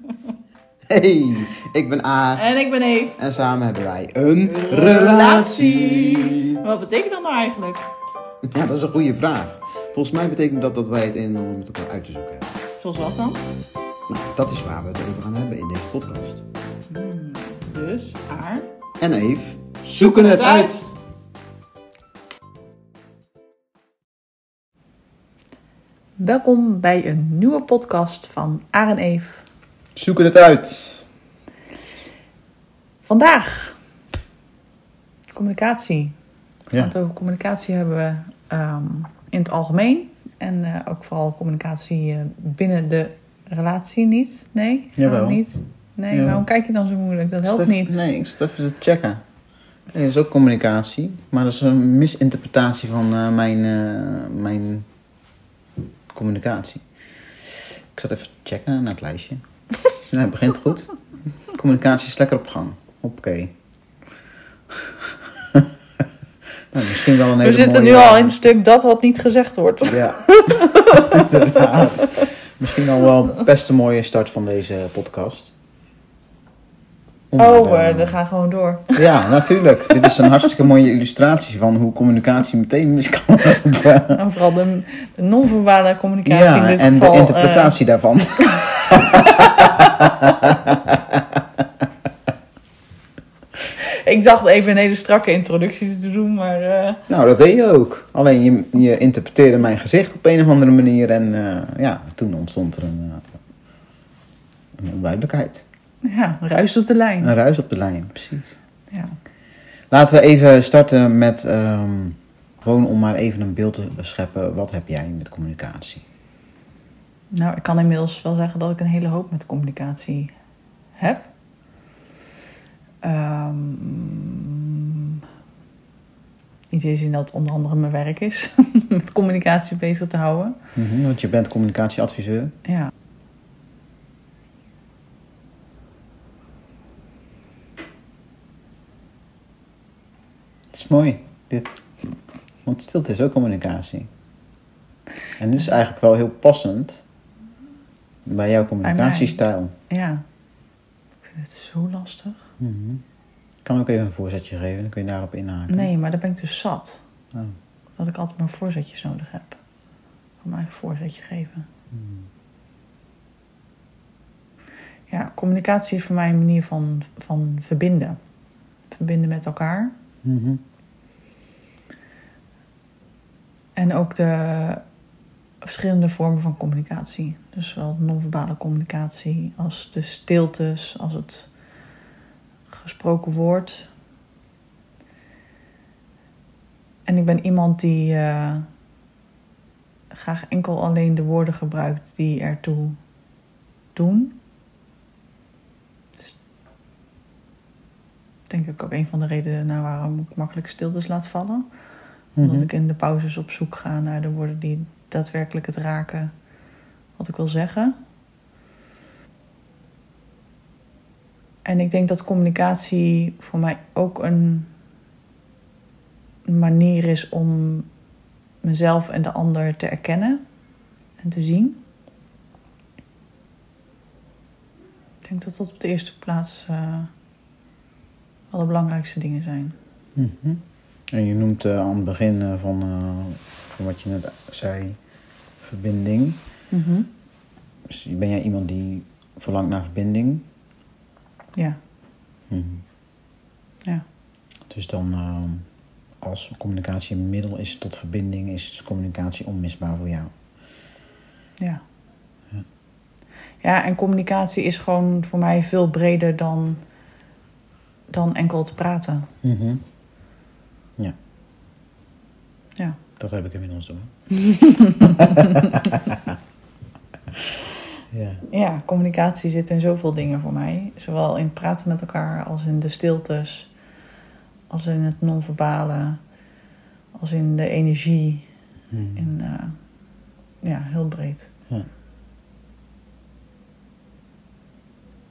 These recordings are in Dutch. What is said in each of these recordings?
Hey, ik ben A En ik ben Eve. en samen hebben wij een relatie. Wat betekent dat nou eigenlijk? Ja, dat is een goede vraag. Volgens mij betekent dat dat wij het in om met elkaar uit te zoeken hebben. Zoals wat dan? Nou, dat is waar we het over gaan hebben in deze podcast. Hmm, dus, haar. En Eve zoeken het uit. Welkom bij een nieuwe podcast van Aar en Eve. Zoeken het uit. Vandaag communicatie. We Ja. gaan het over communicatie hebben we ehm, in het algemeen. En eh, ook vooral communicatie eh, binnen de relatie niet. Nee? Jawel. Waarom niet? Nee, waarom kijk je dan zo moeilijk? Dat helpt niet. Nee, ik zit even te checken. Nee, dat is ook communicatie. Maar dat is een misinterpretatie van eh, mijn, mijn communicatie. Ik zat even te checken naar het lijstje. Nou, het begint goed. Communicatie is lekker op gang. Oké. nou, misschien wel een hele We zitten mooie- nu al in het stuk dat wat niet gezegd wordt. Ja, inderdaad. Misschien al wel best een mooie start van deze podcast. Oh, de- eh, we gaan gewoon door. Ja, natuurlijk. Dit is een hartstikke mooie illustratie van hoe communicatie meteen mis kan lopen. En vooral de, de non-verbale communicatie in Ja, dit en geval. de eh, interpretatie daarvan. ik dacht even een hele strakke introductie te doen, maar eh, Nou, dat deed je ook. Alleen je, je interpreteerde mijn gezicht op een of andere manier en eh, ja, toen ontstond er een, eh, een onduidelijkheid. ja, ruis op de lijn. Een ruis op de lijn, precies. Ja. Laten we even starten met ehm, gewoon om maar even een beeld te scheppen. Wat heb jij met communicatie? Nou, ik kan inmiddels wel zeggen dat ik een hele hoop met communicatie heb. Ehm niet eens in dat het onder andere mijn werk is, met communicatie bezig te houden. Mhm, want je bent communicatieadviseur. Ja. Het is mooi, dit. Want stilte is ook communicatie. En is eigenlijk wel heel passend bij jouw communicatiestijl. Ja. Ik vind het zo lastig. Mhm. Ik kan ook even een voorzetje geven, dan kun je daarop inhaken. Nee, maar dan ben ik dus zat. Oh. Dat ik altijd maar voorzetjes nodig heb. Voor mij een voorzetje geven. Hmm. Ja, communicatie is voor mij een manier van, van verbinden. Verbinden met elkaar. Mhm. En ook de verschillende vormen van communicatie. Dus zowel non-verbale communicatie als de stiltes, als het gesproken woord. En ik ben iemand die eh, graag enkel alleen de woorden gebruikt die ertoe doen. Dus denk ik ook een van de redenen naar waarom ik makkelijk stiltes laat vallen omdat Mhm. ik in de pauzes op zoek ga naar de woorden die daadwerkelijk het raken wat ik wil zeggen. En ik denk dat communicatie voor mij ook een manier is om mezelf en de ander te erkennen en te zien. Ik denk dat dat op de eerste plaats eh wel de belangrijkste dingen zijn. Mhm. En je noemt eh, aan het begin eh, van, eh, van wat je net zei, verbinding. Dus ben jij iemand die verlangt naar verbinding? Ja, Mhm. ja. Dus dan, eh, als communicatie een middel is tot verbinding, is communicatie onmisbaar voor jou. Ja. Ja. Ja, en communicatie is gewoon voor mij veel breder dan, dan enkel het praten. Mhm. Ja. Dat heb ik inmiddels door. ja. Ja, communicatie zit in zoveel dingen voor mij. Zowel in het praten met elkaar als in de stiltes, als in het non-verbale, als in de energie. In, eh, ja, heel breed. Ja.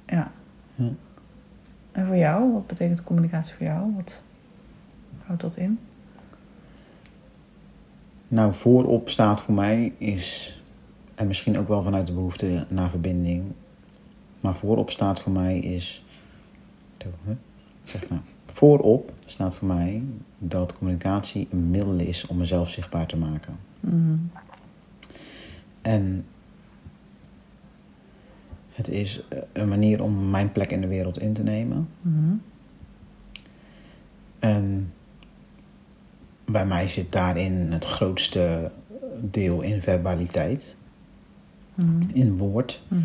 Ja. Ja. En voor jou, wat betekent communicatie voor jou? Wat houdt dat in? Nou, voorop staat voor mij is, en misschien ook wel vanuit de behoefte naar verbinding, Maar voorop staat voor mij is. Zeg nou. Voorop staat voor mij dat communicatie een middel is om mezelf zichtbaar te maken. Mhm. En het is eh, een manier om mijn plek in de wereld in te nemen. Mhm. En bij mij zit daarin het grootste deel in verbaliteit, Mhm. in woord. Mhm.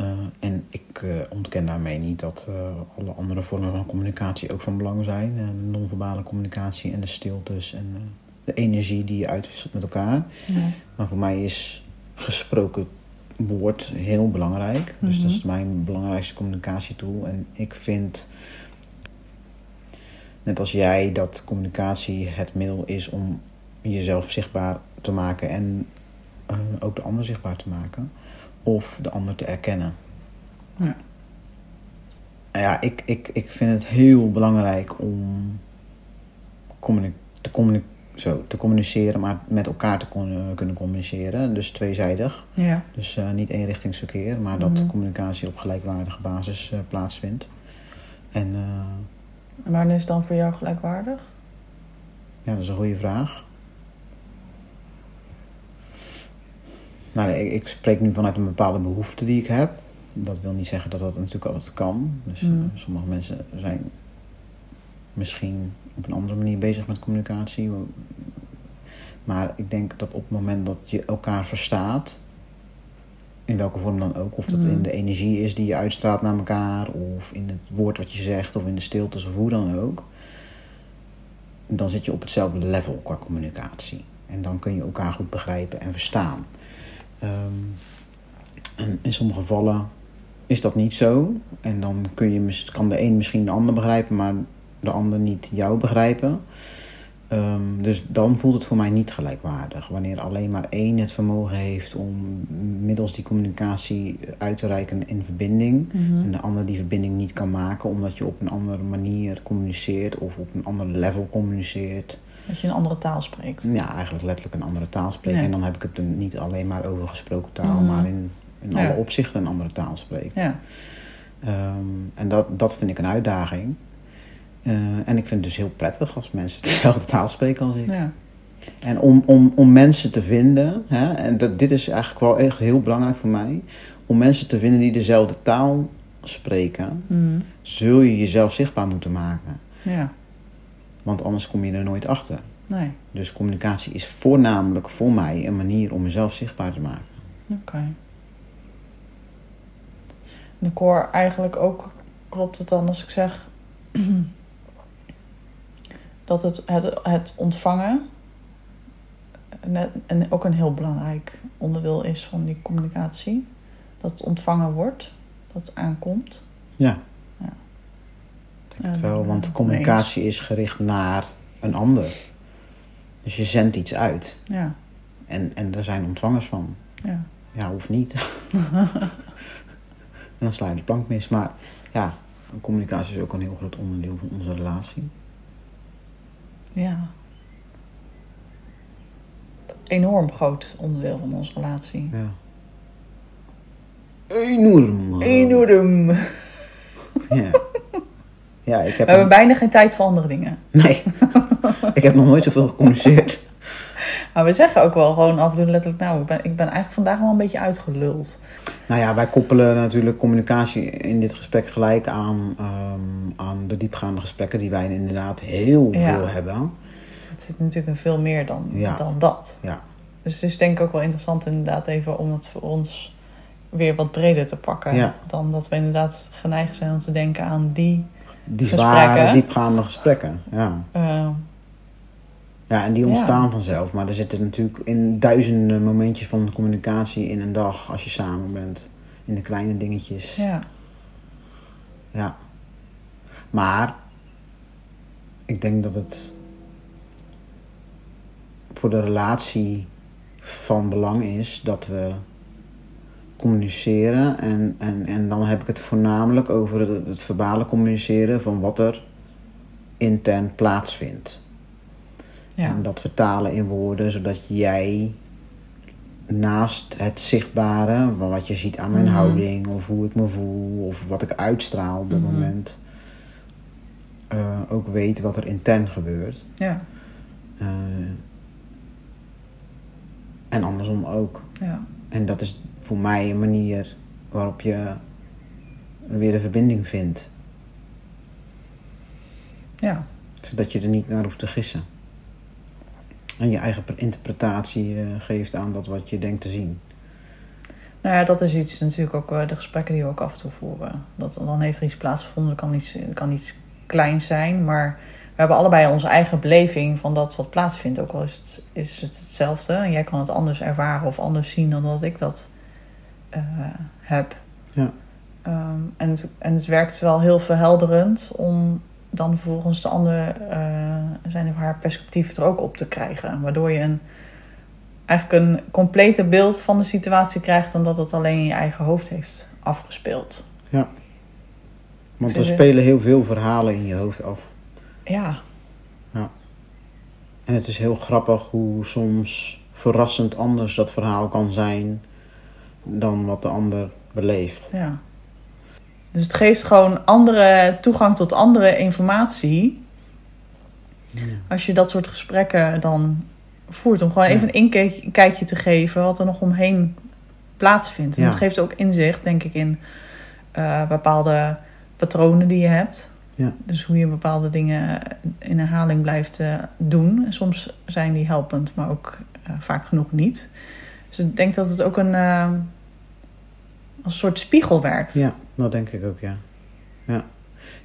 Uh, en ik uh, ontken daarmee niet dat uh, alle andere vormen van communicatie ook van belang zijn. de non-verbale communicatie en de stiltes en de energie die je uitwisselt met elkaar. Ja. Maar voor mij is gesproken woord heel belangrijk. Dus dat is Mhm. mijn belangrijkste communicatietool. En ik vind, net als jij, dat communicatie het middel is om jezelf zichtbaar te maken en eh, ook de ander zichtbaar te maken. Of de ander te erkennen. Ja. Nou Ja, ik, ik, ik vind het heel belangrijk om communi- te, communi- zo, te communiceren, maar met elkaar te kon- kunnen communiceren. Dus tweezijdig. Ja. Dus eh, niet eenrichtingsverkeer, maar dat Mhm. communicatie op gelijkwaardige basis eh, plaatsvindt. En eh, En wanneer is het dan voor jou gelijkwaardig? ja, dat is een goede vraag. Nou, ik, ik spreek nu vanuit een bepaalde behoefte die ik heb. Dat wil niet zeggen dat dat natuurlijk altijd kan. Dus eh, Mhm. sommige mensen zijn misschien op een andere manier bezig met communicatie. Maar ik denk dat op het moment dat je elkaar verstaat, in welke vorm dan ook, of dat Mhm. in de energie is die je uitstraalt naar elkaar, of in het woord wat je zegt, of in de stiltes, of hoe dan ook, dan zit je op hetzelfde level qua communicatie. En dan kun je elkaar goed begrijpen en verstaan. Ehm, en in sommige gevallen is dat niet zo. En dan kun je, kan de een misschien de ander begrijpen, maar de ander niet jou begrijpen. Ehm, dus dan voelt het voor mij niet gelijkwaardig. Wanneer alleen maar één het vermogen heeft om middels die communicatie uit te reiken in verbinding. En de ander die verbinding niet kan maken omdat je op een andere manier communiceert of op een ander level communiceert. Dat je een andere taal spreekt. Ja, eigenlijk letterlijk een andere taal spreekt. Ja. En dan heb ik het er niet alleen maar over gesproken taal, Mhm. maar in, in Ja. alle opzichten een andere taal spreekt. Ja. Ehm, en dat, dat vind ik een uitdaging. Eh, en ik vind het dus heel prettig als mensen dezelfde taal spreken als ik. Ja. En om, om, om mensen te vinden, hè, en dat, dit is eigenlijk wel echt heel belangrijk voor mij, om mensen te vinden die dezelfde taal spreken, Mhm. zul je jezelf zichtbaar moeten maken. Ja. Want anders kom je er nooit achter. Nee. Dus communicatie is voornamelijk voor mij een manier om mezelf zichtbaar te maken. Oké. En ik hoor eigenlijk ook, klopt het dan als ik zeg dat het, het, het ontvangen net, en ook een heel belangrijk onderdeel is van die communicatie. Dat het ontvangen wordt, dat het aankomt. Ja. Ja. Ik denk het Ja, wel, want communicatie is gericht naar een ander. Dus je zendt iets uit. Ja, En, en er zijn ontvangers van. ja. Ja, hoeft niet. en dan sla je de plank mis. Maar ja, communicatie is ook een heel groot onderdeel van onze relatie. Ja. Enorm groot onderdeel van onze relatie. Ja. Enorm. Enorm. Ja. Ja, ik heb... We hebben bijna geen tijd voor andere dingen. Nee. ik heb nog nooit zoveel gecommuniceerd. Maar we zeggen ook wel gewoon af en toe letterlijk... Nou, ik ben, ik ben eigenlijk vandaag wel een beetje uitgeluld. Nou ja, wij koppelen natuurlijk communicatie in dit gesprek gelijk aan, ehm, aan de diepgaande gesprekken die wij inderdaad heel Ja. veel hebben. Het zit natuurlijk in veel meer dan, Ja. dan dat. Ja. Dus het is denk ik ook wel interessant inderdaad even om het voor ons weer wat breder te pakken. Ja. Dan dat we inderdaad geneigd zijn om te denken aan die... Die Gesprekken. zware, diepgaande gesprekken. Ja. eh, ja, en die Ja. ontstaan vanzelf. Maar er zitten natuurlijk in duizenden momentjes van communicatie in een dag als je samen bent. In de kleine dingetjes. ja. Ja. Maar ik denk dat het voor de relatie van belang is dat we communiceren. En, en, en dan heb ik het voornamelijk over het, het verbale communiceren van wat er intern plaatsvindt. Ja. En dat vertalen in woorden, zodat jij naast het zichtbare, wat je ziet aan mijn Mhm. houding of hoe ik me voel of wat ik uitstraal op dat Mhm. moment, eh, ook weet wat er intern gebeurt. Ja, Eh, en andersom ook. ja. En dat is voor mij een manier waarop je weer een verbinding vindt. ja. Zodat je er niet naar hoeft te gissen. En je eigen interpretatie eh, geeft aan dat wat je denkt te zien. Nou ja, dat is iets natuurlijk ook eh, de gesprekken die we ook af en toe voeren. Dat, dan heeft er iets plaatsgevonden, dat kan iets, kan iets kleins zijn, maar we hebben allebei onze eigen beleving van dat wat plaatsvindt. Ook al is het, is het hetzelfde en jij kan het anders ervaren of anders zien dan dat ik dat eh, heb. Ja. Ehm, en, het, en het werkt wel heel verhelderend om dan vervolgens de ander eh, zijn of haar perspectief er ook op te krijgen. Waardoor je een, eigenlijk een complete beeld van de situatie krijgt dan dat het alleen in je eigen hoofd heeft afgespeeld. Want Zie er spelen heel veel verhalen in je hoofd af. Ja, En het is heel grappig hoe soms verrassend anders dat verhaal kan zijn dan wat de ander beleeft. ja. Dus het geeft gewoon andere toegang tot andere informatie. Als je dat soort gesprekken dan voert. Om gewoon Ja. even een inkijkje te geven wat er nog omheen plaatsvindt. En Ja. dat geeft ook inzicht, denk ik, in eh, bepaalde patronen die je hebt. Ja. Dus hoe je bepaalde dingen in herhaling blijft eh, doen. En soms zijn die helpend, maar ook eh, vaak genoeg niet. Dus ik denk dat het ook een, als een soort spiegel werkt. Ja, dat denk ik ook, ja. Ja,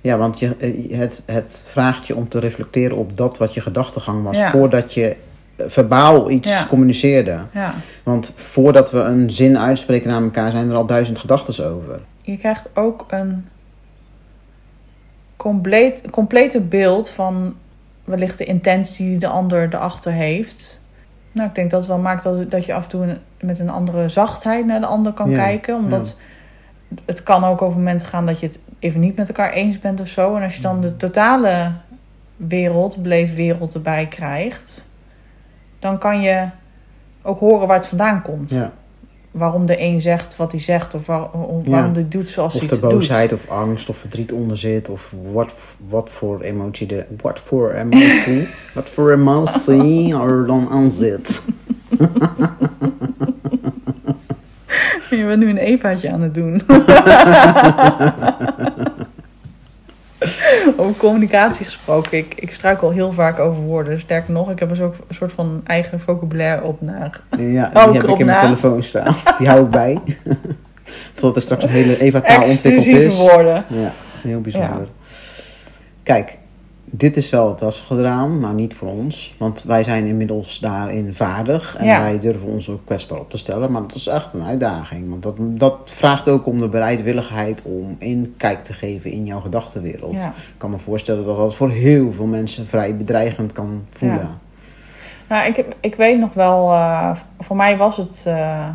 ja want je, eh, het, het vraagt je om te reflecteren op dat wat je gedachtegang was... Ja. voordat je eh, verbaal iets Ja. communiceerde. ja. Want voordat we een zin uitspreken naar elkaar... zijn er al duizend gedachten over. Je krijgt ook een compleet, complete beeld van wellicht de intentie die de ander erachter heeft. Nou, ik denk dat het wel maakt dat, dat je af en toe met een andere zachtheid naar de ander kan Ja, kijken. Omdat het kan ook over momenten gaan dat je het even niet met elkaar eens bent of zo. En als je dan de totale wereld, beleefwereld erbij krijgt, dan kan je ook horen waar het vandaan komt. Ja. Waarom de een zegt wat hij zegt, of waar- om- Ja. waarom hij doet zoals Of hij er het doet. boosheid of angst of verdriet onder zit. Of wat, wat voor emotie er... Wat voor emotie... wat voor emotie er dan aan zit. Je bent nu een Evaatje aan het doen. over communicatie gesproken. Ik, ik struikel heel vaak over woorden. Sterker nog, ik heb ook een soort van eigen vocabulaire op naar. Ja, die heb ik in mijn telefoon staan. Die hou ik bij. Totdat er straks een hele Eva-taal ontwikkeld is. woorden. Ja, heel bijzonder. Kijk, dit is wel het was gedaan, maar niet voor ons. Want wij zijn inmiddels daarin vaardig. En Ja. wij durven ons ook kwetsbaar op te stellen. Maar dat is echt een uitdaging. Want dat, dat vraagt ook om de bereidwilligheid om inkijk te geven in jouw gedachtenwereld. Ja. Ik kan me voorstellen dat dat voor heel veel mensen vrij bedreigend kan voelen. Ja. Nou, ik, ik weet nog wel, eh, voor mij was het eh,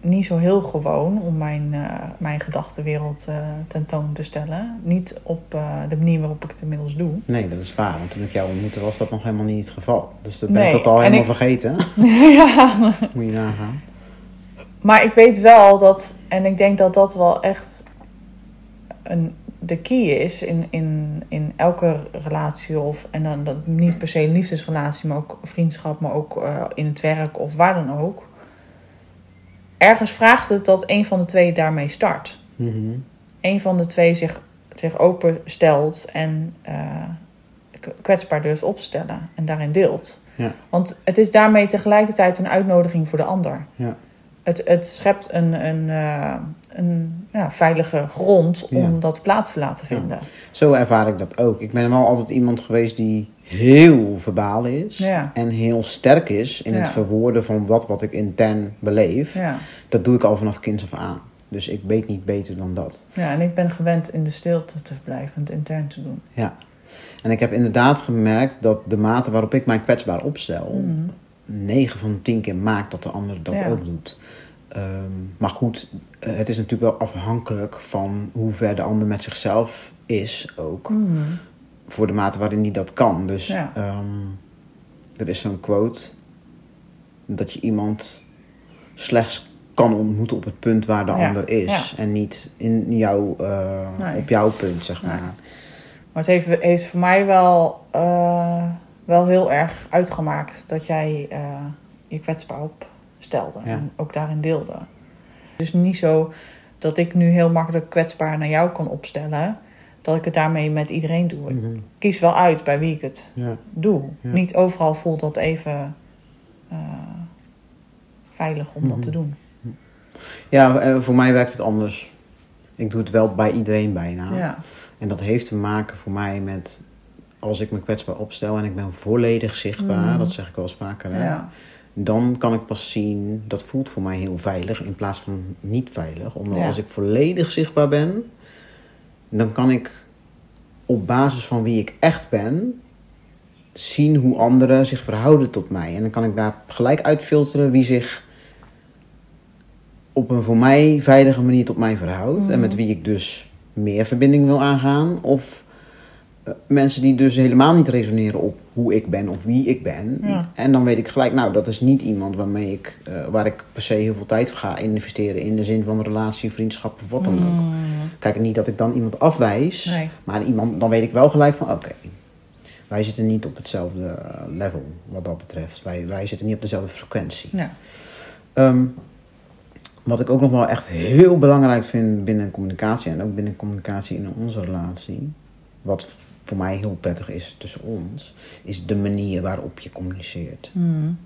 niet zo heel gewoon om mijn, eh, mijn gedachtenwereld eh, tentoon te stellen. Niet op eh, de manier waarop ik het inmiddels doe. Nee, dat is waar. Want toen ik jou ontmoette was dat nog helemaal niet het geval. Dus dat ben Nee, ik ook al helemaal ik- vergeten. ja, Moet je nagaan. Maar ik weet wel dat, en ik denk dat dat wel echt een, de key is in, in, in elke relatie. Of, en dan dat niet per se een liefdesrelatie, maar ook vriendschap, maar ook in het werk of waar dan ook. Ergens vraagt het dat een van de twee daarmee start. Mhm. Een van de twee zich, zich openstelt en k- kwetsbaar durft opstellen en daarin deelt. Ja. Want het is daarmee tegelijkertijd een uitnodiging voor de ander. Ja. Het, het schept een, een, eh, een ja, veilige grond om dat plaats te laten vinden. Zo ervaar ik dat ook. Ik ben wel altijd iemand geweest die heel verbaal is. Ja. En heel sterk is in het verwoorden van wat, wat ik intern beleef. Ja. Dat doe ik al vanaf kinds af aan. Dus ik weet niet beter dan dat. ja, en ik ben gewend in de stilte te blijven en het intern te doen. Ja. En ik heb inderdaad gemerkt dat de mate waarop ik mij kwetsbaar opstel... Mhm. 9 van de 10 keer maakt dat de ander dat ook doet. Ehm, maar goed, eh, het is natuurlijk wel afhankelijk van hoe ver de ander met zichzelf is ook. Mhm. Voor de mate waarin hij dat kan. Dus Ja. ehm, er is zo'n quote dat je iemand slechts kan ontmoeten op het punt waar de Ja, ander is. En niet in jouw, eh, Nee. op jouw punt, zeg Nee. maar. Maar het heeft, heeft voor mij wel, eh, wel heel erg uitgemaakt dat jij eh, je kwetsbaar opstelde en ook daarin deelde. Dus niet zo dat ik nu heel makkelijk kwetsbaar naar jou kan opstellen, dat ik het daarmee met iedereen doe. Ik Mhm. kies wel uit bij wie ik het Ja. doe. Ja. Niet overal voelt dat even eh, veilig om dat Mhm. te doen. ja, eh, voor mij werkt het anders. Ik doe het wel bij iedereen bijna. Ja. En dat heeft te maken voor mij met als ik me kwetsbaar opstel en ik ben volledig zichtbaar, Mm. dat zeg ik wel eens vaker, hè, Ja. dan kan ik pas zien, dat voelt voor mij heel veilig in plaats van niet veilig. Omdat Ja. als ik volledig zichtbaar ben, dan kan ik op basis van wie ik echt ben, zien hoe anderen zich verhouden tot mij. En dan kan ik daar gelijk uitfilteren wie zich op een voor mij veilige manier tot mij verhoudt. En met wie ik dus meer verbinding wil aangaan. Of mensen die dus helemaal niet resoneren op hoe ik ben of wie ik ben. Ja. En dan weet ik gelijk, nou, dat is niet iemand waarmee ik, eh, waar ik per se heel veel tijd voor ga investeren. In de zin van relatie, vriendschap of wat dan ook. Mm. Kijk, niet dat ik dan iemand afwijs. Nee. Maar iemand, dan weet ik wel gelijk van, oké. wij zitten niet op hetzelfde eh, level wat dat betreft. Wij, wij zitten niet op dezelfde frequentie. Ja. Ehm, wat ik ook nog wel echt heel belangrijk vind binnen communicatie en ook binnen communicatie in onze relatie, wat voor mij heel prettig is tussen ons, is de manier waarop je communiceert. Mm.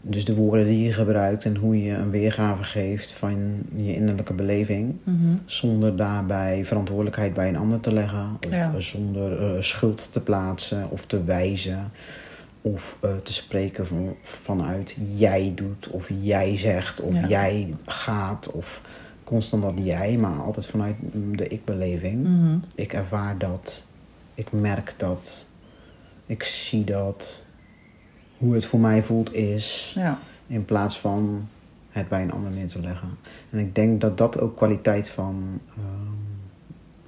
Dus de woorden die je gebruikt en hoe je een weergave geeft van je innerlijke beleving, Mhm. zonder daarbij verantwoordelijkheid bij een ander te leggen, of Ja. eh, zonder eh, schuld te plaatsen of te wijzen, of eh, te spreken van, vanuit jij doet, of jij zegt, of Ja. jij gaat, of constant dat jij, maar altijd vanuit de ik-beleving. Mhm. Ik ervaar dat, ik merk dat, ik zie dat, hoe het voor mij voelt is. Ja. In plaats van het bij een ander neer te leggen. En ik denk dat dat ook kwaliteit van ehm,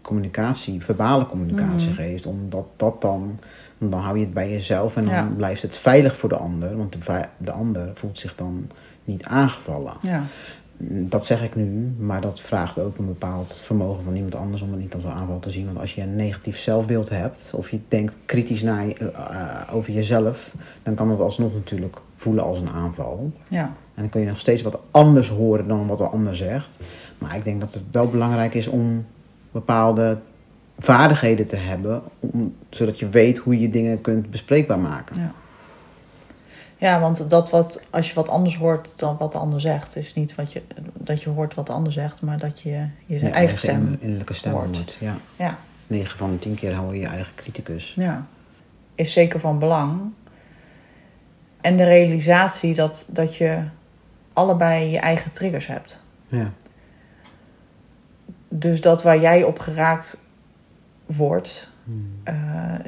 communicatie, verbale communicatie Mhm. geeft. Omdat dat dan, dan hou je het bij jezelf en dan Ja. blijft het veilig voor de ander. Want de, de ander voelt zich dan niet aangevallen. Ja. Dat zeg ik nu, maar dat vraagt ook een bepaald vermogen van iemand anders om het niet als een aanval te zien. Want als je een negatief zelfbeeld hebt, of je denkt kritisch naar, je- eh, eh, over jezelf, dan kan dat alsnog natuurlijk voelen als een aanval. Ja. En dan kun je nog steeds wat anders horen dan wat de ander zegt. Maar ik denk dat het wel belangrijk is om bepaalde vaardigheden te hebben, om, zodat je weet hoe je dingen kunt bespreekbaar maken. Ja. Ja, want dat wat, als je wat anders hoort dan wat de ander zegt, is niet wat je, dat je hoort wat de ander zegt, maar dat je je eigen stem. innerlijke stem hoort. Ja. Ja. 9 van de 10 keer hoor je je eigen criticus. ja, is zeker van belang. En de realisatie dat, dat je allebei je eigen triggers hebt. Ja. Dus dat waar jij op geraakt wordt, Hmm. eh,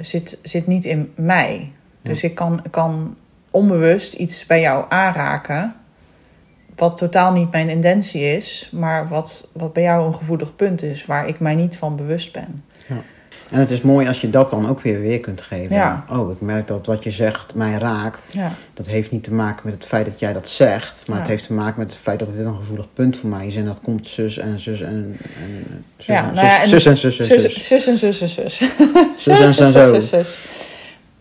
zit, zit niet in mij. Dus ik kan, kan onbewust iets bij jou aanraken. Wat totaal niet mijn intentie is, maar wat, wat bij jou een gevoelig punt is, waar ik mij niet van bewust ben. En het is mooi als je dat dan ook weer weer kunt geven. Ja. Oh, ik merk dat wat je zegt mij raakt. Ja, Dat heeft niet te maken met het feit dat jij dat zegt, maar Ja. het heeft te maken met het feit dat dit een gevoelig punt voor mij is. En dat komt zus en zus en, en zus, Ja, en, nou ja, en- zus, zus en zus en zus, zus. zus en zus en zus. Zus en zus, zus.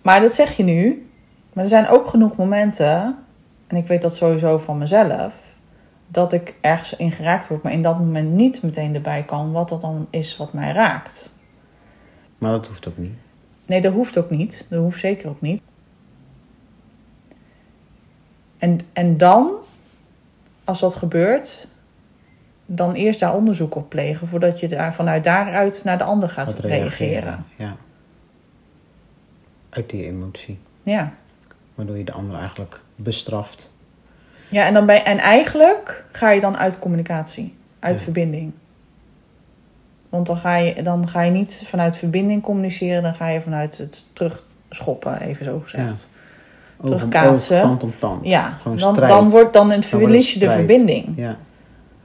Maar dat zeg je nu. Maar er zijn ook genoeg momenten, en ik weet dat sowieso van mezelf, dat ik ergens in geraakt word, maar in dat moment niet meteen erbij kan wat dat dan is wat mij raakt. Maar dat hoeft ook niet. Nee, dat hoeft ook niet. Dat hoeft zeker ook niet. En, en dan, als dat gebeurt, dan eerst daar onderzoek op plegen voordat je daar, vanuit daaruit naar de ander gaat Gaat reageren. Ja. Uit die emotie. Ja. Waardoor je de ander eigenlijk bestraft. Ja, en, dan bij, en eigenlijk ga je dan uit communicatie, uit Ja. verbinding. Want dan ga, je, dan ga je niet vanuit verbinding communiceren, dan ga je vanuit het terugschoppen, even zo gezegd. Terugkaatsen. Oog, tand om tand. Ja, Gewoon dan, strijd. dan, wordt, dan het verlies je de verbinding. Ja.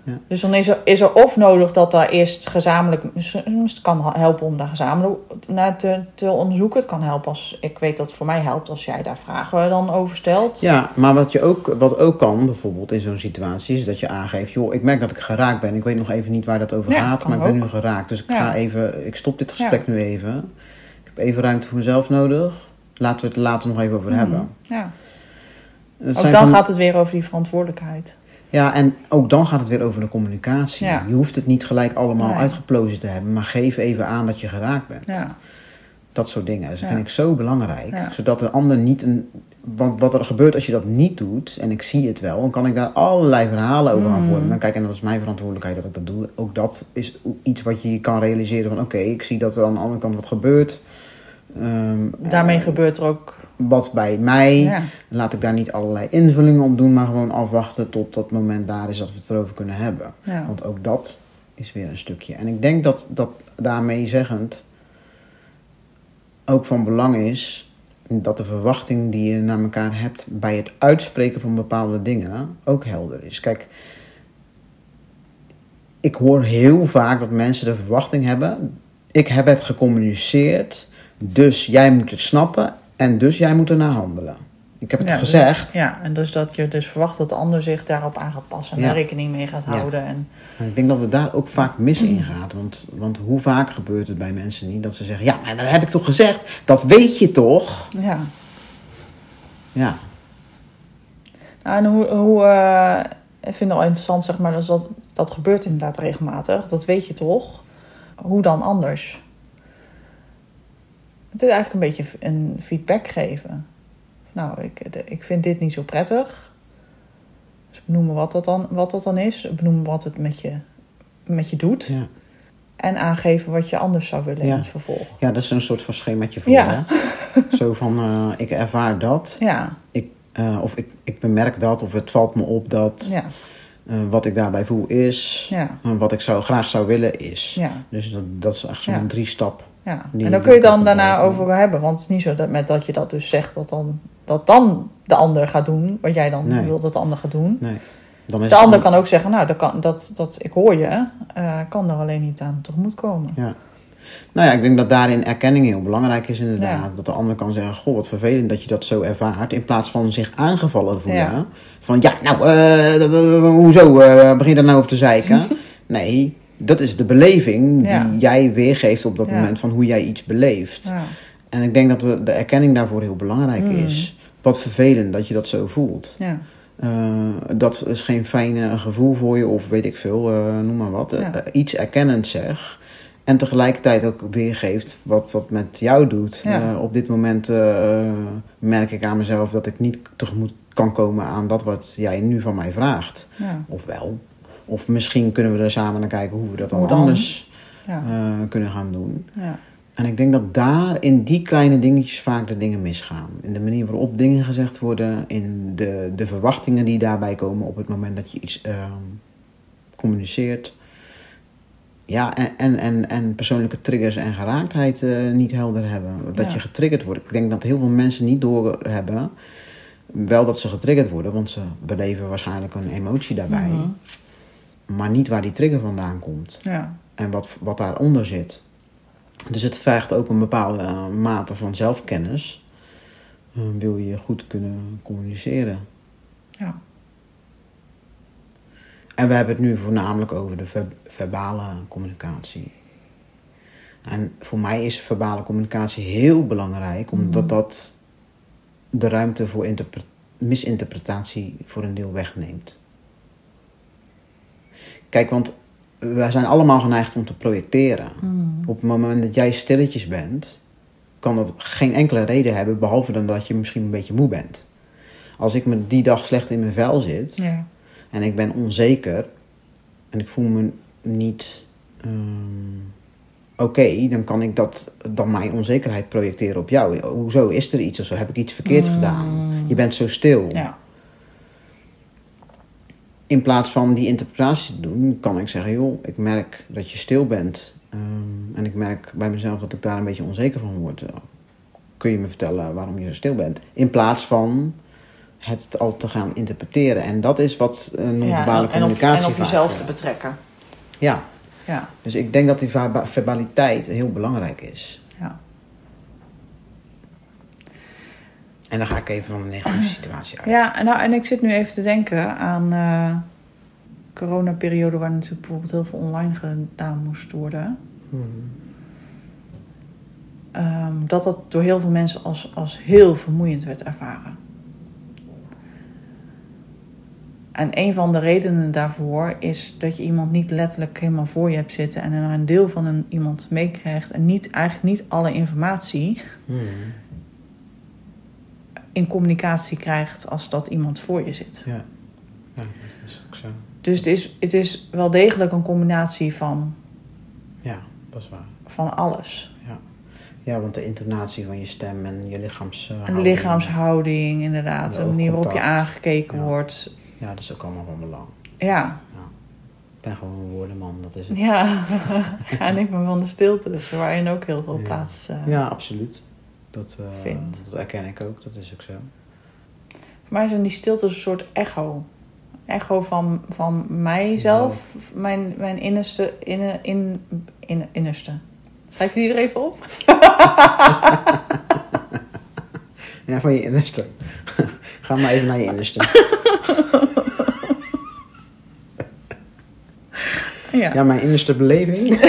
Ja. Dus dan is er, is er of nodig dat daar eerst gezamenlijk... dus Het kan helpen om daar gezamenlijk naar te, te onderzoeken. Het kan helpen als... Ik weet dat het voor mij helpt als jij daar vragen dan over stelt. Ja, maar wat, je ook, wat ook kan, bijvoorbeeld in zo'n situatie, is dat je aangeeft: joh, ik merk dat ik geraakt ben. Ik weet nog even niet waar dat over Ja, gaat, maar ik ben ook. nu geraakt. Dus ik Ja. ga even, ik stop dit gesprek nu even. Ik heb even ruimte voor mezelf nodig. Laten we het er later nog even over hebben. Ja. Ook dan van- gaat het weer over die verantwoordelijkheid. Ja, en ook dan gaat het weer over de communicatie. Ja. Je hoeft het niet gelijk allemaal Nee. uitgeplozen te hebben, maar geef even aan dat je geraakt bent. Ja. Dat soort dingen. Dus dat vind ik zo belangrijk. Zodat de ander niet een. Want wat er gebeurt als je dat niet doet, en ik zie het wel, dan kan ik daar allerlei verhalen over gaan Mm. vormen. Kijk, en dat is mijn verantwoordelijkheid dat ik dat doe. Ook dat is iets wat je kan realiseren van oké, ik zie dat er aan de andere kant wat gebeurt. Ehm, Daarmee eh, gebeurt er ook... Wat bij mij. Ja. Laat ik daar niet allerlei invullingen op doen, maar gewoon afwachten tot dat moment daar is dat we het erover kunnen hebben. Ja. Want ook dat is weer een stukje. En ik denk dat dat daarmee zeggend ook van belang is dat de verwachting die je naar elkaar hebt bij het uitspreken van bepaalde dingen ook helder is. Kijk, ik hoor heel vaak dat mensen de verwachting hebben: ik heb het gecommuniceerd, dus jij moet het snappen en dus jij moet ernaar handelen. Ik heb het Ja, gezegd. Ja, en dus dat je dus verwacht dat de ander zich daarop aan gaat passen en Ja. daar rekening mee gaat houden. En, En ik denk dat het daar ook vaak mis in gaat. Want, want hoe vaak gebeurt het bij mensen niet dat ze zeggen: Ja, maar dat heb ik toch gezegd? Dat weet je toch? ja. Ja, Nou, en hoe, hoe eh, ik vind het wel interessant, zeg maar, dus dat, dat gebeurt inderdaad regelmatig. Dat weet je toch? Hoe dan anders? Het is eigenlijk een beetje een feedback geven. Nou, ik, de- ik vind dit niet zo prettig. Dus benoemen wat dat dan, wat dat dan is. Benoemen wat het met je, met je doet. ja. En aangeven wat je anders zou willen Ja. in het vervolg. ja, dat is een soort van schemaatje voor Ja. hè? Zo van: eh, Ik ervaar dat. Ja, Ik, eh, of ik, ik bemerk dat. Of het valt me op dat. ja, eh, wat ik daarbij voel is. ja, En wat ik zou, graag zou willen is. ja. Dus dat, dat is echt zo'n Ja. Ja, en daar die kun je dan daarna over hebben. Want het is niet zo dat met dat je dat dus zegt, dat dan, dat dan de ander gaat doen wat jij dan Nee. wil dat de ander gaat doen. Nee. Dan is De ander dan- kan ook zeggen, nou, dat, kan, dat, dat ik hoor je, eh, kan er alleen niet aan tegemoet komen. Ja. Nou ja, ik denk dat daarin erkenning heel belangrijk is inderdaad. Ja. Dat de ander kan zeggen, goh, wat vervelend dat je dat zo ervaart. In plaats van zich aangevallen voelen. Ja. Van, ja, nou, eh, hoezo eh, begin je daar nou over te zeiken? nee, dat is de beleving die Ja. jij weergeeft op dat Ja. moment van hoe jij iets beleeft. Ja, En ik denk dat we, de erkenning daarvoor heel belangrijk Mm. is. Wat vervelend dat je dat zo voelt. ja, Eh, dat is geen fijne gevoel voor je, of weet ik veel, eh, noem maar wat. Eh, iets erkennend zeg. En tegelijkertijd ook weergeeft wat dat met jou doet. Op dit moment merk ik aan mezelf dat ik niet tegemoet kan komen aan dat wat jij nu van mij vraagt. ja, Of wel. Of misschien kunnen we er samen naar kijken hoe we dat dan, Hoe dan? anders ja, eh, kunnen gaan doen. ja, En ik denk dat daar in die kleine dingetjes vaak de dingen misgaan. In de manier waarop dingen gezegd worden, in de, de verwachtingen die daarbij komen op het moment dat je iets ehm, communiceert. Ja, en, en, en, en persoonlijke triggers en geraaktheid eh, niet helder hebben. Dat Ja. je getriggerd wordt. Ik denk dat heel veel mensen niet doorhebben. Wel dat ze getriggerd worden, want ze beleven waarschijnlijk een emotie daarbij. Mhm. Maar niet waar die trigger vandaan komt ja, en wat, wat daaronder zit. Dus het vergt ook een bepaalde eh, mate van zelfkennis. eh, wil je goed kunnen communiceren. ja, En we hebben het nu voornamelijk over de ver- verbale communicatie. En voor mij is verbale communicatie heel belangrijk, omdat Mhm. dat de ruimte voor interpre- misinterpretatie voor een deel wegneemt. Kijk, want wij zijn allemaal geneigd om te projecteren. Mm. Op het moment dat jij stilletjes bent, kan dat geen enkele reden hebben, behalve dan dat je misschien een beetje moe bent. Als ik me die dag slecht in mijn vel zit ja, en ik ben onzeker en ik voel me niet ehm, oké, dan kan ik dat, dan mijn onzekerheid projecteren op jou. Hoezo is er iets of zo? Heb ik iets verkeerd Mm. gedaan? Je bent zo stil. ja, In plaats van die interpretatie te doen, kan ik zeggen: joh, ik merk dat je stil bent. ehm, en ik merk bij mezelf dat ik daar een beetje onzeker van word. Kun je me vertellen waarom je zo stil bent? In plaats van het al te gaan interpreteren. En dat is wat uh, Ja, non-verbale en, op, communicatie en op jezelf eh, te betrekken. Ja, Ja, dus ik denk dat die verba- verbaliteit heel belangrijk is. ja. En dan ga ik even van de negatieve situatie uit. Ja, en, nou, en ik zit nu even te denken aan eh coronaperiode waar natuurlijk bijvoorbeeld heel veel online gedaan moest worden. Mhm. Ehm, dat dat door heel veel mensen als, als heel vermoeiend werd ervaren. En een van de redenen daarvoor is dat je iemand niet letterlijk helemaal voor je hebt zitten en er een deel van een, iemand meekrijgt en niet, eigenlijk niet alle informatie Mhm. In communicatie krijgt als dat iemand voor je zit. Ja. ja, dat is ook zo. Dus het is, het is wel degelijk een combinatie van, Ja, dat is waar. van alles. Ja, want de intonatie van je stem en je lichaams... eh, Een houding, lichaamshouding inderdaad, De de manier waarop je aangekeken Ja. wordt. Ja, dat is ook allemaal van belang. Ja, Ik ben gewoon een woordenman, dat is het. ja. en ik ben van de stilte, dus waarin ook heel veel Ja. plaats... eh, Ja, absoluut. Dat, eh, Vind. dat herken ik ook, dat is ook zo. Voor mij zijn die stiltes een soort echo. Echo van, van mijzelf, mijn, mijn innerste, in, in, in, innerste. Schrijf je die er even op? Ja, van je innerste. Ga maar even naar je innerste. Ja. Ja, mijn innerste beleving.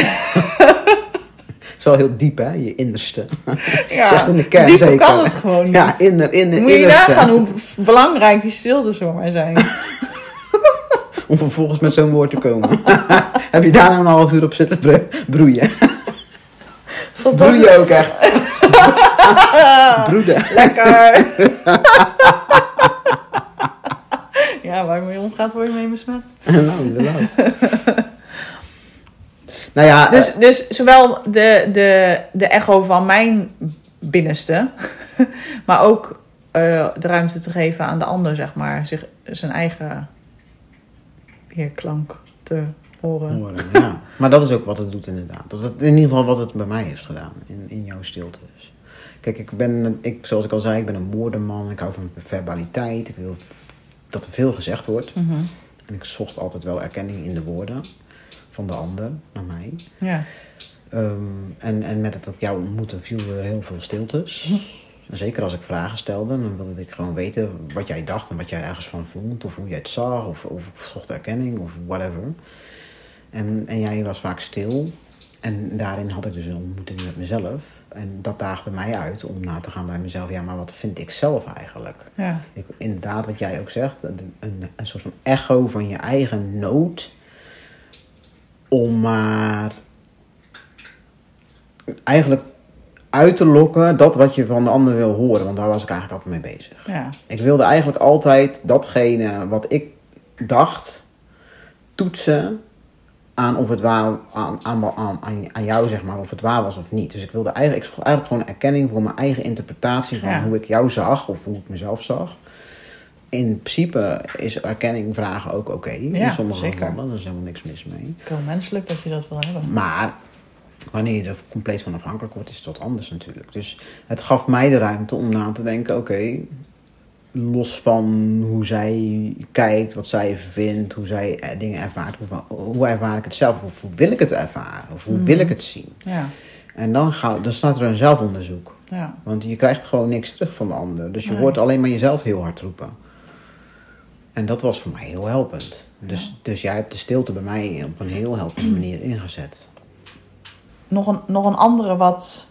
Wel heel diep, hè? Je innerste. Ja, Zegt in de kern dieper zeker. kan het gewoon niet. Ja, inner, inner, Moet je innerste. nagaan hoe belangrijk die stiltes voor mij zijn. Om vervolgens met zo'n woord te komen. Heb je daar nou een half uur op zitten bro- broeien? Broeien ook echt. Broeden. Lekker. ja, waar je mee omgaat, word je mee besmet. nou, inderdaad. Nou ja, Dus, dus zowel de, de, de echo van mijn binnenste, maar ook eh, de ruimte te geven aan de ander, zeg maar, zich, zijn eigen weerklank te horen. horen, ja. Maar dat is ook wat het doet inderdaad. Dat is in ieder geval wat het bij mij heeft gedaan. In, in jouw stilte dus. Kijk, ik ben, ik, zoals ik al zei, ik ben een woordenman. Ik hou van verbaliteit. Ik wil dat er veel gezegd wordt. Mhm. En ik zocht altijd wel erkenning in de woorden van de ander, naar mij. Ja. Ehm, en, en met het op jou ontmoeten viel er heel veel stiltes. En zeker als ik vragen stelde, dan wilde ik gewoon weten wat jij dacht en wat jij ergens van vond. Of hoe jij het zag, of, of ik zocht erkenning, of whatever. En, en jij was vaak stil. En daarin had ik dus een ontmoeting met mezelf. En dat daagde mij uit om na te gaan bij mezelf. Ja, maar wat vind ik zelf eigenlijk? Ja. Ik, inderdaad, wat jij ook zegt, een, een, een soort van echo van je eigen nood. Om maar eigenlijk uit te lokken dat wat je van de ander wil horen. Want daar was ik eigenlijk altijd mee bezig. Ja. Ik wilde eigenlijk altijd datgene wat ik dacht toetsen aan of het waar aan, aan, aan, aan, jou zeg maar of het waar was of niet. Dus ik wilde eigenlijk ik eigenlijk gewoon erkenning voor mijn eigen interpretatie van Ja. hoe ik jou zag of hoe ik mezelf zag. In principe is erkenning vragen ook oké. in Ja, sommige zeker. gevallen, daar is helemaal niks mis mee. Heel menselijk dat je dat wil hebben. Maar wanneer je er compleet van afhankelijk wordt, is het wat anders natuurlijk. Dus het gaf mij de ruimte om na te denken: oké, los van hoe zij kijkt, wat zij vindt, hoe zij eh, dingen ervaart, hoe, hoe ervaar ik het zelf, of hoe wil ik het ervaren, of hoe wil ik het zien. Ja. En dan, ga, dan staat er een zelfonderzoek. Ja. Want je krijgt gewoon niks terug van de ander. Dus je Nee. hoort alleen maar jezelf heel hard roepen. En dat was voor mij heel helpend. Dus, dus jij hebt de stilte bij mij op een heel helpende manier ingezet. Nog, een, nog een andere wat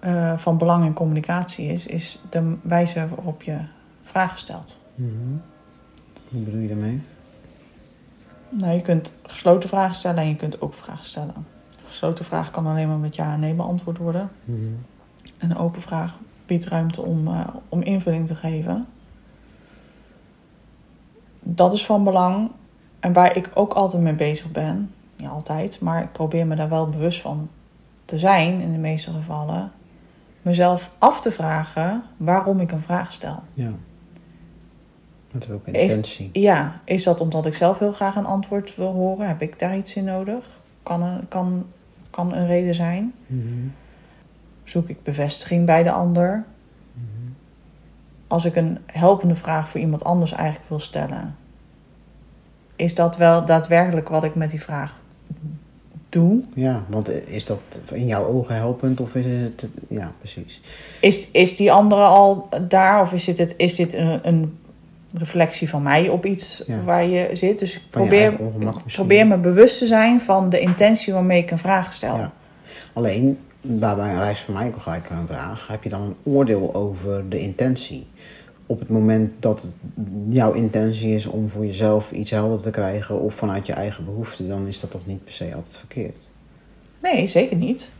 eh, van belang in communicatie is, is de wijze waarop je vragen stelt. Hoe bedoel je daarmee? Nou, je kunt gesloten vragen stellen en je kunt open vragen stellen. Een gesloten vraag kan alleen maar met ja en nee beantwoord worden. En een open vraag biedt ruimte om, eh, om invulling te geven. Dat is van belang. En waar ik ook altijd mee bezig ben, niet altijd, maar ik probeer me daar wel bewust van te zijn in de meeste gevallen, mezelf af te vragen waarom ik een vraag stel. Ja. Dat is ook een Is- intentie. Ja, is dat omdat ik zelf heel graag een antwoord wil horen? Heb ik daar iets in nodig? Kan een, kan, kan een reden zijn. Mhm. Zoek ik bevestiging bij de ander? als ik een helpende vraag voor iemand anders eigenlijk wil stellen, is dat wel daadwerkelijk wat ik met die vraag doe? Ja, want is dat in jouw ogen helpend of is het... Ja, precies. Is, is die andere al daar of is dit, is dit een, een reflectie van mij op iets Ja. waar je zit? Dus ik Van probeer, probeer me bewust te zijn van de intentie waarmee ik een vraag stel. Ja. Alleen, daarbij rijst voor mij ook gelijk een vraag. Heb je dan een oordeel over de intentie? Op het moment dat het jouw intentie is om voor jezelf iets helder te krijgen of vanuit je eigen behoefte, dan is dat toch niet per se altijd verkeerd. Nee, zeker niet.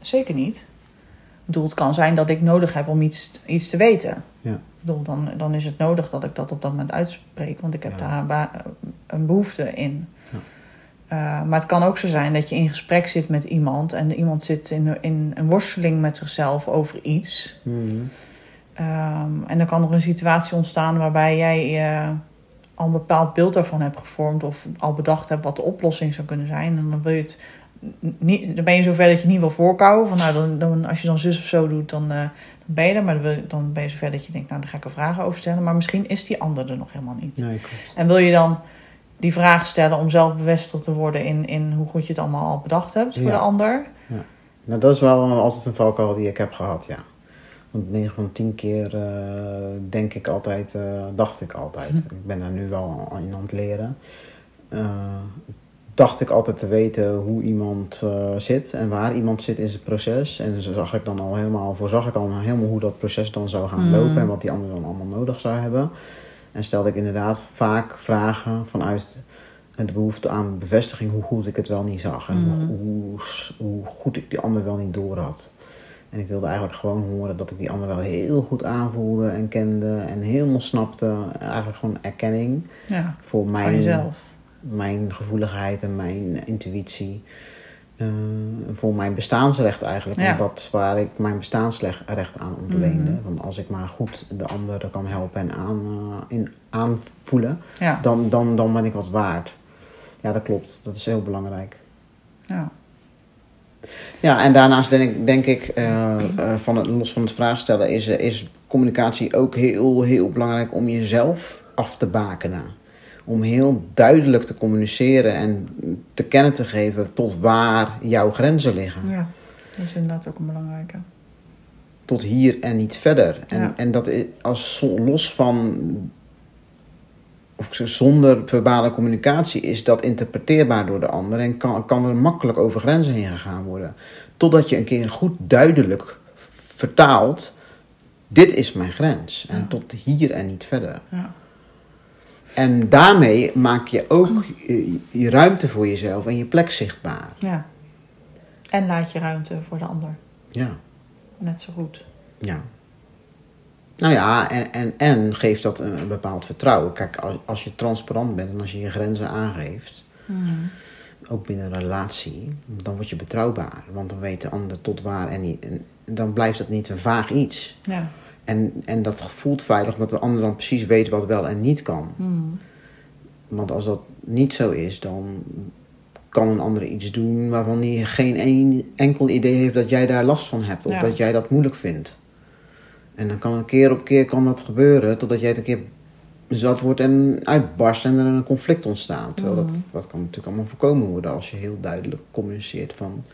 Zeker niet. Ik bedoel, het kan zijn dat ik nodig heb om iets, iets te weten. Ja. Ik bedoel, dan, dan is het nodig dat ik dat op dat moment uitspreek, want ik heb Ja. daar een behoefte in. Ja. Eh, maar het kan ook zo zijn dat je in gesprek zit met iemand en iemand zit in, in een worsteling met zichzelf over iets. Mhm. Ehm, en dan kan er een situatie ontstaan waarbij jij eh, al een bepaald beeld daarvan hebt gevormd of al bedacht hebt wat de oplossing zou kunnen zijn. En dan wil je het niet, dan ben je zover dat je niet wil voorkouwen. Van nou, dan, dan, als je dan zus of zo doet, dan, dan ben je er. Maar dan, wil dan ben je zover dat je denkt, nou, daar ga ik een vraag over stellen. Maar misschien is die ander er nog helemaal niet. Nee. En wil je dan die vraag stellen om zelf bevestigd te worden in, in hoe goed je het allemaal al bedacht hebt voor Ja. de ander? Nou, dat is wel altijd een valkuil die ik heb gehad, ja. Want 9 van 10 keer eh, denk ik altijd, eh, dacht ik altijd. Ik ben daar nu wel in aan het leren. Eh, dacht ik altijd te weten hoe iemand zit en waar iemand zit in zijn proces. En zo zag ik dan al helemaal, voorzag ik al helemaal hoe dat proces dan zou gaan Mm. lopen en wat die ander dan allemaal nodig zou hebben. En stelde ik inderdaad vaak vragen vanuit de behoefte aan bevestiging hoe goed ik het wel niet zag. En Mm. hoe, hoe, hoe goed ik die ander wel niet door had. En ik wilde eigenlijk gewoon horen dat ik die ander wel heel goed aanvoelde en kende en helemaal snapte. Eigenlijk gewoon erkenning Ja, voor mijn, mijn gevoeligheid en mijn intuïtie. Eh, voor mijn bestaansrecht eigenlijk. Ja. Want dat is waar ik mijn bestaansrecht aan ontleende. Mhm. Want als ik maar goed de ander kan helpen en aan, eh, in, aanvoelen, Ja, dan, dan, dan ben ik wat waard. Ja, dat klopt. Dat is heel belangrijk. ja. Ja, en daarnaast denk ik, denk ik eh, eh, van het, los van het vraagstellen, is, is communicatie ook heel, heel belangrijk om jezelf af te bakenen. Om heel duidelijk te communiceren en te kennen te geven tot waar jouw grenzen liggen. ja, dat is inderdaad ook een belangrijke. Tot hier en niet verder. En, Ja. en dat is als los van, of zonder verbale communicatie, is dat interpreteerbaar door de ander en kan, kan er makkelijk over grenzen heen gegaan worden. Totdat je een keer goed duidelijk vertaalt: dit is mijn grens. En Ja. tot hier en niet verder. Ja. En daarmee maak je ook je, je ruimte voor jezelf en je plek zichtbaar. ja. En laat je ruimte voor de ander. Ja. Net zo goed. Ja. Nou ja, en, en, en geeft dat een, een bepaald vertrouwen. Kijk, als, als je transparant bent en als je je grenzen aangeeft, ook binnen een relatie, dan word je betrouwbaar. Want dan weet de ander tot waar en, niet, en dan blijft het niet een vaag iets. Ja. En, en dat voelt veilig omdat de ander dan precies weet wat wel en niet kan. Hmm. Want als dat niet zo is, dan kan een ander iets doen waarvan hij geen een, enkel idee heeft dat jij daar last van hebt. Of Ja. dat jij dat moeilijk vindt. En dan kan een keer op keer kan dat gebeuren, totdat jij het een keer zat wordt en uitbarst en er een conflict ontstaat. Terwijl dat, dat kan natuurlijk allemaal voorkomen worden als je heel duidelijk communiceert van...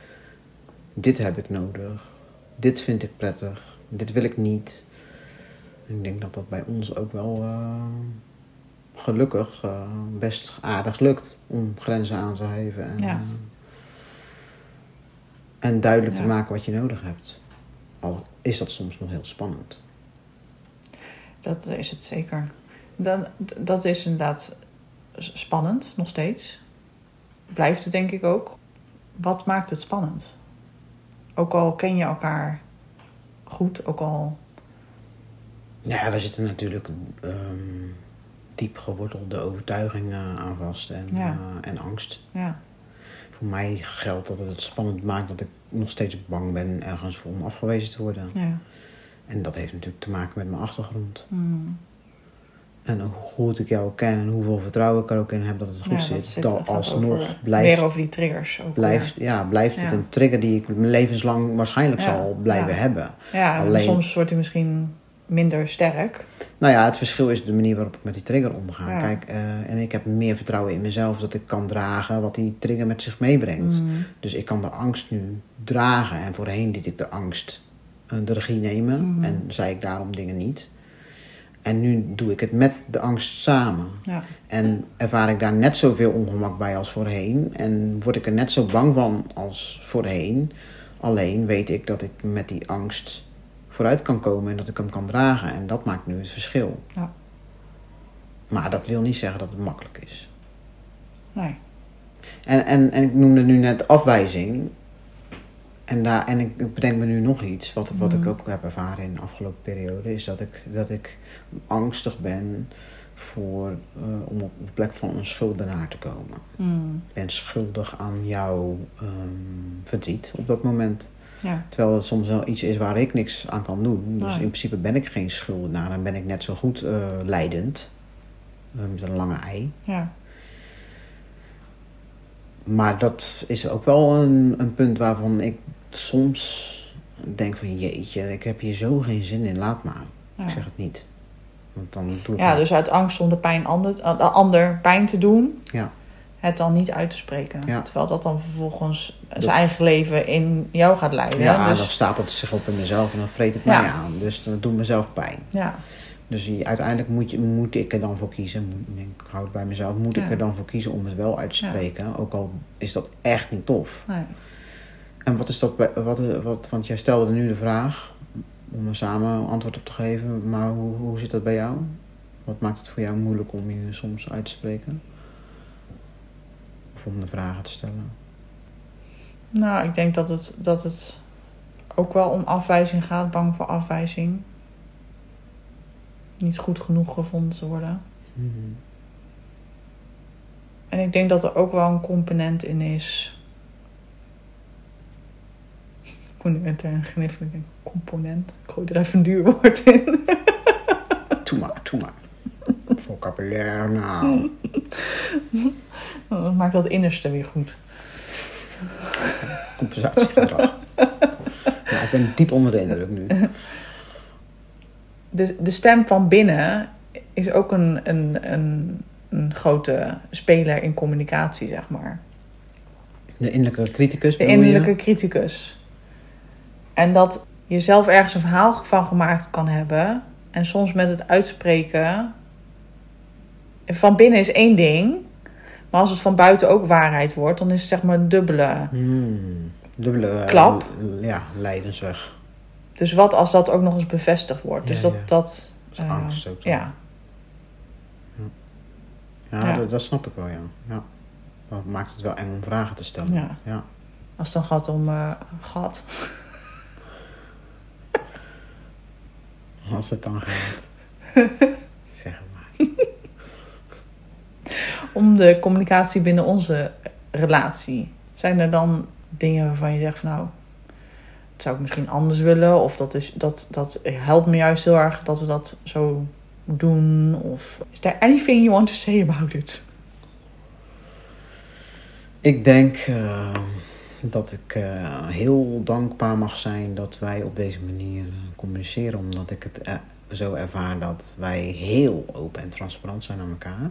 Dit heb ik nodig, dit vind ik prettig, dit wil ik niet. En ik denk dat dat bij ons ook wel eh, gelukkig eh, best aardig lukt om grenzen aan te geven. En, Ja. eh, en duidelijk te maken wat je nodig hebt. Al is dat soms nog heel spannend. Dat is het zeker. Dan, dat is inderdaad spannend, nog steeds. Blijft het denk ik ook. Wat maakt het spannend? Ook al ken je elkaar goed, ook al... Ja, daar zitten natuurlijk ehm, diep gewortelde overtuigingen aan vast en, Ja. eh, en angst. Ja, Voor mij geldt dat het spannend maakt dat ik nog steeds bang ben ergens voor om afgewezen te worden. ja. En dat heeft natuurlijk te maken met mijn achtergrond. Hmm. En hoe goed ik jou ken en hoeveel vertrouwen ik er ook in heb dat het goed Ja, zit. dat zit- dan alsnog over- blijft, Weer over die triggers ook. blijft, ja, blijft het een trigger die ik mijn levenslang waarschijnlijk zal blijven hebben. Ja, en alleen- soms wordt hij misschien minder sterk. Nou ja, het verschil is de manier waarop ik met die trigger omga. Ja. Kijk, eh, en ik heb meer vertrouwen in mezelf dat ik kan dragen wat die trigger met zich meebrengt. Mm. Dus ik kan de angst nu dragen. En voorheen liet ik de angst eh, de regie nemen. Mhm. En zei ik daarom dingen niet. En nu doe ik het met de angst samen. Ja. En ervaar ik daar net zoveel ongemak bij als voorheen. En word ik er net zo bang van als voorheen. Alleen weet ik dat ik met die angst vooruit kan komen en dat ik hem kan dragen. En dat maakt nu het verschil. Ja. Maar dat wil niet zeggen dat het makkelijk is. Nee. En, en, en ik noemde nu net afwijzing. En, daar, en ik, bedenk me nu nog iets, wat, wat ik Mhm. ook heb ervaren in de afgelopen periode, is dat ik, dat ik angstig ben voor, eh, om op de plek van een schuldenaar te komen. Mm. Ik ben schuldig aan jouw ehm, verdriet op dat moment. Ja. Terwijl het soms wel iets is waar ik niks aan kan doen. Dus Nee. in principe ben ik geen schuldenaar en ben ik net zo goed eh, leidend. eh, met een lange ei. Ja. Maar dat is ook wel een, een punt waarvan ik soms denk van jeetje, ik heb hier zo geen zin in, laat maar. Ja. Ik zeg het niet. Want dan doe ik Ja, dus uit angst om de pijn ander, de ander pijn te doen, Ja. Het dan niet uit te spreken. Ja. Terwijl dat dan vervolgens Dat- zijn eigen leven in jou gaat leiden. Ja, dus, dan stapelt het zich op in mezelf en dan vreet het Ja. mij aan. Dus dat doet mezelf pijn. ja, Dus uiteindelijk moet, je, moet ik er dan voor kiezen, moet- ik hou het bij mezelf, moet Ja. ik er dan voor kiezen om het wel uit te spreken. Ook al is dat echt niet tof. nee. En wat is dat, bij- wat, wat, want jij stelde nu de vraag, om er samen antwoord op te geven, maar hoe, hoe zit dat bij jou? Wat maakt het voor jou moeilijk om je soms uit te spreken? Of om de vragen te stellen? Nou, ik denk dat het, dat het ook wel om afwijzing gaat, bang voor afwijzing. Niet goed genoeg gevonden te worden. Mhm. En ik denk dat er ook wel een component in is. Ik moet nu met een gniffel component. Ik gooi er even een duur woord in. Doe maar, doe maar. Vocabulaire, nou. Dat maakt dat innerste weer goed. Compensatiegedrag. nou, ik ben diep onder de indruk nu. De, de stem van binnen is ook een, een, een, een grote speler in communicatie, zeg maar. De innerlijke criticus De je? innerlijke criticus. En dat je zelf ergens een verhaal van gemaakt kan hebben. En soms met het uitspreken. Van binnen is één ding. Maar als het van buiten ook waarheid wordt, dan is het zeg maar een dubbele. Hmm, dubbele eh, Klap. ja, lijdensweg. Dus wat als dat ook nog eens bevestigd wordt? Dus Ja, dat. ja. dat eh, angst ook. dan. ja, Ja, Ja. Dat, dat snap ik wel, ja. ja. Dat maakt het wel eng om vragen te stellen. Ja. ja. als het dan gaat om eh, gat. Als het dan gaat. zeg het maar. Om de communicatie binnen onze relatie. Zijn er dan dingen waarvan je zegt van nou, dat zou ik misschien anders willen. Of dat, is, dat, dat helpt me juist heel erg dat we dat zo doen. Of is there anything you want to say about it? Ik denk eh, dat ik eh, heel dankbaar mag zijn dat wij op deze manier eh, communiceren. Omdat ik het zo ervaar dat wij heel open en transparant zijn aan elkaar.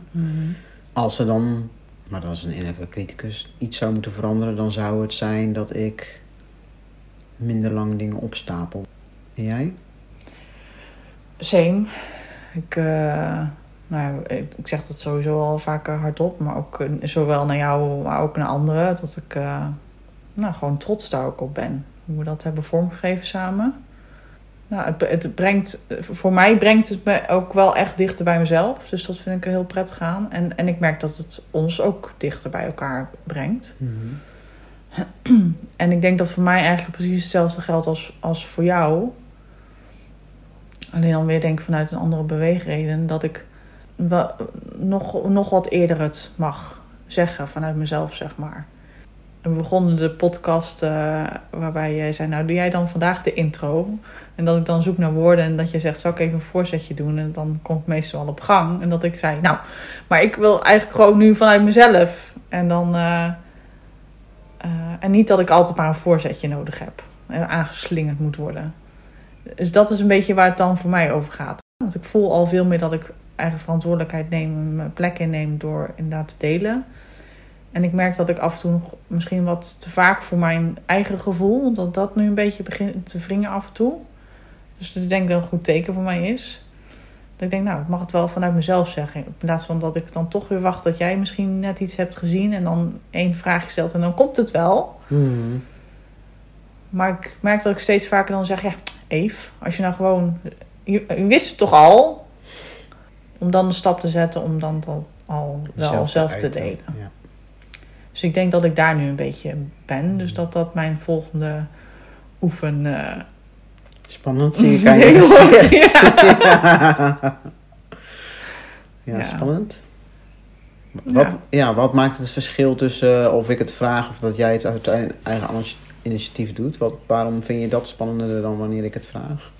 Als er dan, maar dat is een innerlijke criticus, iets zou moeten veranderen, dan zou het zijn dat ik minder lang dingen opstapel. En jij? Same. Ik, eh, nou, ik, ik zeg dat sowieso al vaker hardop, maar ook eh, zowel naar jou, maar ook naar anderen. Dat ik eh, nou, gewoon trots daar ook op ben. Hoe we dat hebben vormgegeven samen. Nou, het, het brengt, voor mij brengt het me ook wel echt dichter bij mezelf. Dus dat vind ik er heel prettig aan. En, en ik merk dat het ons ook dichter bij elkaar brengt. En ik denk dat voor mij eigenlijk precies hetzelfde geldt als, als voor jou. Alleen dan weer denk ik vanuit een andere beweegreden. Dat ik wel, nog, nog wat eerder het mag zeggen vanuit mezelf, zeg maar. We begonnen de podcast eh, waarbij jij zei, nou doe jij dan vandaag de intro. En dat ik dan zoek naar woorden en dat je zegt, zal ik even een voorzetje doen? En dan komt het meestal al op gang. En dat ik zei, nou, maar ik wil eigenlijk gewoon nu vanuit mezelf. En dan... eh, eh, en niet dat ik altijd maar een voorzetje nodig heb. En aangeslingerd moet worden. Dus dat is een beetje waar het dan voor mij over gaat. Want ik voel al veel meer dat ik eigen verantwoordelijkheid neem, mijn plek inneem door inderdaad te delen. En ik merk dat ik af en toe nog misschien wat te vaak voor mijn eigen gevoel, dat dat nu een beetje begint te wringen af en toe. Dus ik denk dat het een goed teken voor mij is. Dat ik denk, nou, ik mag het wel vanuit mezelf zeggen. In plaats van dat ik dan toch weer wacht dat jij misschien net iets hebt gezien en dan één vraag stelt en dan komt het wel. Hmm. Maar ik merk dat ik steeds vaker dan zeg, ja, Eve, als je nou gewoon, je, je wist het toch al, om dan de stap te zetten om dan al, al wel zelf, te delen. Ja. Dus ik denk dat ik daar nu een beetje ben. Dus dat dat mijn volgende oefen. eh, Spannend, zie je kijken. Nee, hoor. ja. spannend. Wat, Ja. wat maakt het verschil tussen eh, of ik het vraag of dat jij het uit eigen initiatief doet? Wat, waarom vind je dat spannender dan wanneer ik het vraag?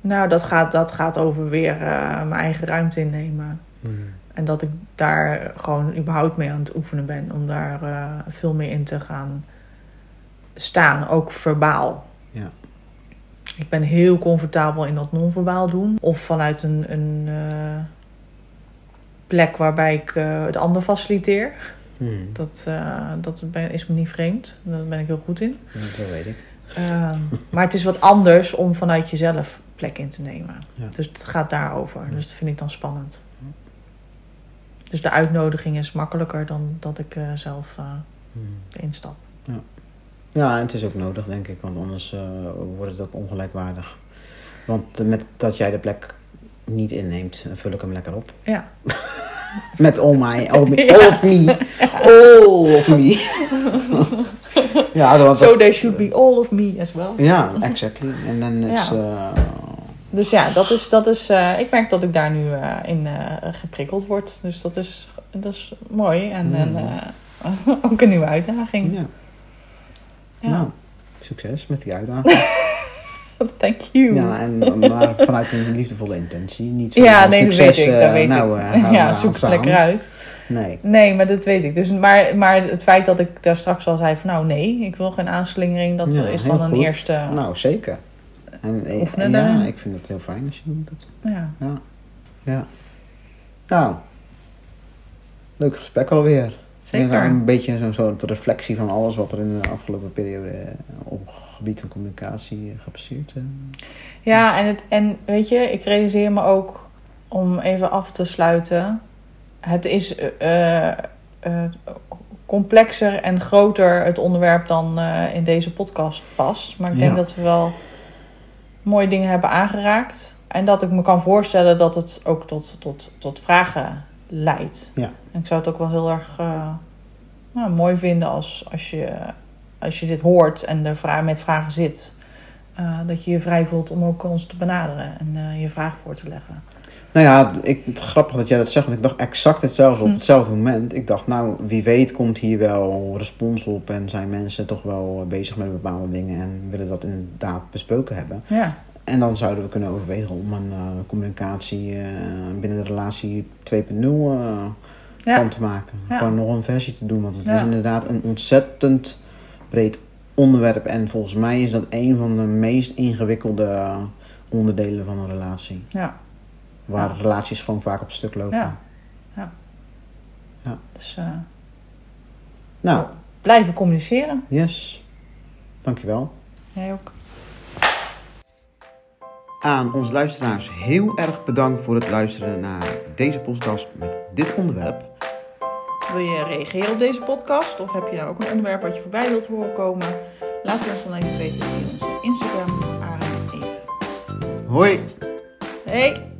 Nou, dat gaat, dat gaat over weer eh, mijn eigen ruimte innemen. En dat ik daar gewoon überhaupt mee aan het oefenen ben. Om daar eh, veel meer in te gaan staan. Ook verbaal. Ja. Ik ben heel comfortabel in dat non-verbaal doen. Of vanuit een, een eh, plek waarbij ik eh, de ander faciliteer. Hmm. Dat, eh, dat ben, is me niet vreemd. Daar ben ik heel goed in. Dat weet ik. Ehm, maar het is wat anders om vanuit jezelf plek in te nemen. Ja. Dus het gaat daarover. Dus dat vind ik dan spannend. Dus de uitnodiging is makkelijker dan dat ik eh, zelf eh Hmm. instap. Ja, en het is ook nodig, denk ik, want anders eh, wordt het ook ongelijkwaardig. Want met dat jij de plek niet inneemt, vul ik hem lekker op. Ja. Met all my, all, me, Ja. all of me. All of me. ja, dat, So there should be all of me as well. Ja, exactly. En dan is... Ja. eh, Dus ja, dat is, dat is, eh, ik merk dat ik daar nu in eh, geprikkeld word. Dus dat is, dat is mooi. En, en Mm. eh, ook een nieuwe uitdaging. ja. Ja. Nou, succes met die uitdaging. Thank you. ja, en, maar vanuit een liefdevolle intentie. Niet zo Ja, nee, dat succes, weet ik. eh, Dat weet nou, ik. eh, ja, zoek het lekker uit. Nee. Nee, maar dat weet ik. Dus, maar, maar het feit dat ik daar straks al zei van nou nee, ik wil geen aanslingering, dat Ja, is dan een goed. eerste. Nou, zeker. En, eh, ja, ik vind het heel fijn als je dat doet. Ja. Ja. Ja. Nou. Leuk gesprek alweer. Zeker. En een beetje zo'n soort reflectie van alles wat er in de afgelopen periode eh, op het gebied van communicatie eh, gepasseerd. eh. Ja, en, het, en weet je, ik realiseer me ook om even af te sluiten. Het is complexer en groter het onderwerp dan in deze podcast past. Maar ik denk Ja. dat we wel mooie dingen hebben aangeraakt. En dat ik me kan voorstellen dat het ook tot, tot, tot vragen leidt. Ja. En ik zou het ook wel heel erg eh, nou, mooi vinden als, als, je, als je dit hoort en er vra- met vragen zit. eh, dat je je vrij voelt om ook ons te benaderen en eh, je vraag voor te leggen. Nou ja, ik, het grappig dat jij dat zegt, want ik dacht exact hetzelfde op Hm. hetzelfde moment. Ik dacht, nou, wie weet komt hier wel respons op en zijn mensen toch wel bezig met bepaalde dingen en willen dat inderdaad besproken hebben. Ja, En dan zouden we kunnen overwegen om een eh, communicatie eh, binnen de relatie 2.0 eh ja. van te maken. Ja. Gewoon nog een versie te doen, want het Ja. is inderdaad een ontzettend breed onderwerp. En volgens mij is dat een van de meest ingewikkelde onderdelen van een relatie. ja. Waar Ja. relaties gewoon vaak op stuk lopen. Ja. Dus eh, Nou, blijven communiceren. yes. Dankjewel. Jij ook. Aan onze luisteraars heel erg bedankt voor het luisteren naar deze podcast met dit onderwerp. Wil je reageren op deze podcast? Of heb je nou ook een onderwerp wat je voorbij wilt horen komen? Laat het ons dan even weten via onze Instagram, Aaron Eve. Hoi! Hey!